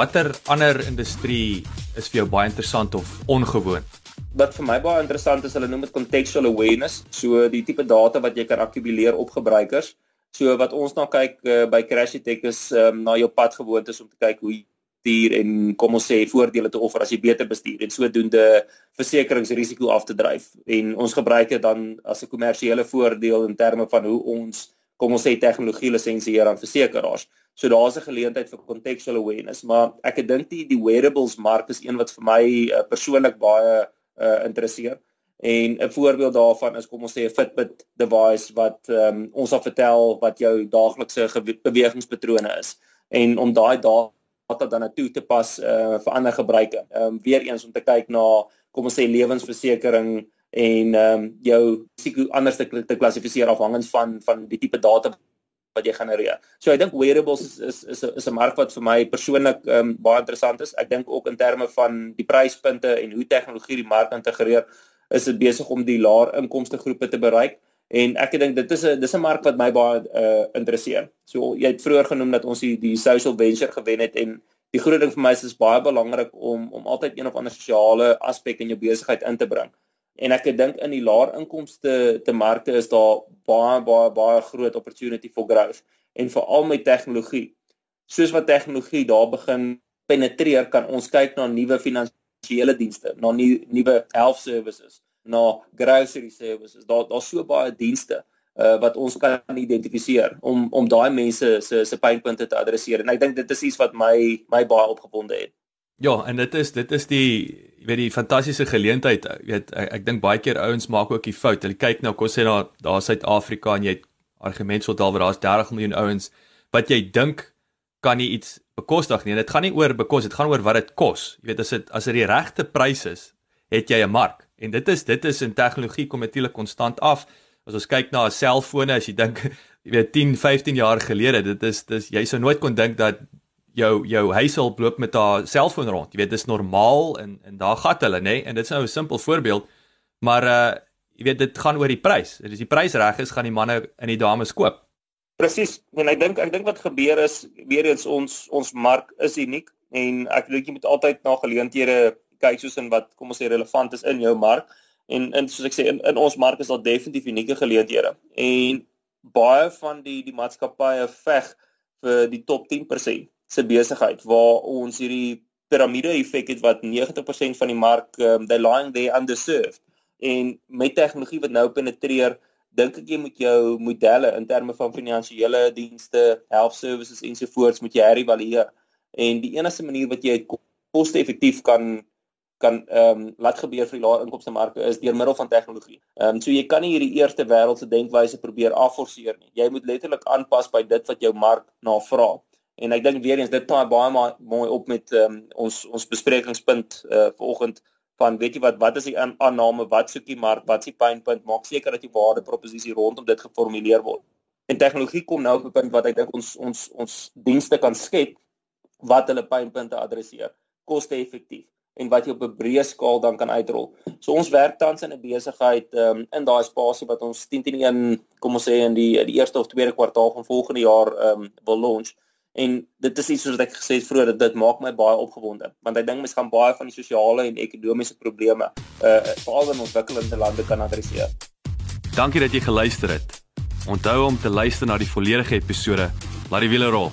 Watter ander industrie is vir jou baie interessant of ongewoon? Wat vir my baie interessant is, hulle noem dit contextual awareness, so die tipe data wat jy kan akkumuleer op gebruikers. So wat ons nou kyk uh, by Crashitech is um, na jou padgewoontes om te kyk hoe bestuur en kom ons sê voordele te offer as jy beter bestuur en sodoende versekeringsrisiko af te dryf. En ons gebruik dit dan as 'n kommersiële voordeel in terme van hoe ons kom ons sê tegnologie lisensieer aan versekerings. So daar's 'n geleentheid vir contextual awareness, maar ek dink die die wearables mark is een wat vir my uh, persoonlik baie uh, interesseer. En 'n voorbeeld daarvan is kom ons sê 'n Fitbit device wat um, ons sal vertel wat jou daaglikse bewegingspatrone is en om daai data dan toe te pas uh, vir ander gebruike. Ehm um, weer eens om te kyk na kom ons sê lewensversekering en ehm um, jou risiko anders te, te klassifiseer afhangend van van die tipe data wat jy genereer. So ek dink wearables is is is 'n is 'n mark wat vir my persoonlik um, baie interessant is. Ek dink ook in terme van die pryspunte en hoe tegnologie die mark integreer, is dit besig om die laer inkomste groepe te bereik en ek dink dit is 'n dis 'n mark wat my baie uh, interesseer. So jy het vroeër genoem dat ons die die social venture gewen het en die groot ding vir my is dit is baie belangrik om om altyd een of ander sosiale aspek in jou besigheid in te bring en ek dink in die laer inkomste te markte is daar baie baie baie groot opportunity for growth en veral met tegnologie. Soos wat tegnologie daar begin penetreer, kan ons kyk na nuwe finansiële dienste, na nuwe health services, na grocery services. Daar daar's so baie dienste uh, wat ons kan identifiseer om om daai mense se se pynpunte te adresseer. En ek dink dit is iets wat my my baie opgewonde het. Ja, en dit is dit is die weet die fantastiese geleentheid. Jy weet ek, ek dink baie keer ouens maak ook die fout. Hulle kyk nou kos sê daar daar Suid-Afrika en jy het argument sou daar waar daar's 30 miljoen ouens wat jy dink kan nie iets bekostig nie. En dit gaan nie oor bekos, dit gaan oor wat dit kos. Jy weet as dit as dit die regte prys is, het jy 'n mark. En dit is dit is in tegnologie kom natuurlik konstant af. As ons kyk na 'n selfoon as jy dink jy weet 10, 15 jaar gelede, dit is dis jy sou nooit kon dink dat jou jou huishulp loop met haar selfoon rond. Jy weet dis normaal en en daar gat hulle nê nee? en dit is nou 'n simpel voorbeeld. Maar uh jy weet dit gaan oor die prys. Dit is die prys reg is gaan die manne en die dames koop. Presies. En ek dink ek dink wat gebeur is weer eens ons ons mark is uniek en ek dink jy moet altyd na geleenthede kyk soos in wat kom ons sê relevant is in jou mark. En en soos ek sê in in ons mark is daar definitief unieke geleenthede. En baie van die die maatskappye veg vir die top 10% se besigheid waar ons hierdie piramide effek het wat 90% van die mark um, they lying there underserved en met tegnologie wat nou penetreer dink ek jy moet jou modelle in terme van finansiële dienste, health services ensovoorts moet jy herëvalueer en die enigste manier wat jy koste-effektief kan kan ehm um, laat gebeur vir die lae inkomste marke is deur middel van tegnologie. Ehm um, so jy kan nie hierdie eerste wêreldse denkwyse probeer afforceer nie. Jy moet letterlik aanpas by dit wat jou mark na vra en ek dink weer eens dit taai baie mooi op met um, ons ons besprekingspunt uh, vanoggend van weet jy wat wat is die aanname wat soek die mark wat is die pynpunt? Maak seker dat die waardeproposisie rondom dit geformuleer word. En tegnologie kom nou op 'n punt wat ek dink ons ons ons dienste kan skep wat hulle pynpunte adresseer. Koste-effektief en wat jy op 'n breë skaal dan kan uitrol. So ons werk tans in 'n besigheid um, in daai spasie wat ons 10 teen 1 kom ons sê in die die eerste of tweede kwartaal van volgende jaar um, wil launch en dit is iets soos wat ek gesê het vroeër dat dit maak my baie opgewonde want ek dink mens gaan baie van die sosiale en ekonomiese probleme uh veral in ontwikkelende lande kan adresseer. Dankie dat jy geluister het. Onthou om te luister na die volledige episode. Laat die wiele rol.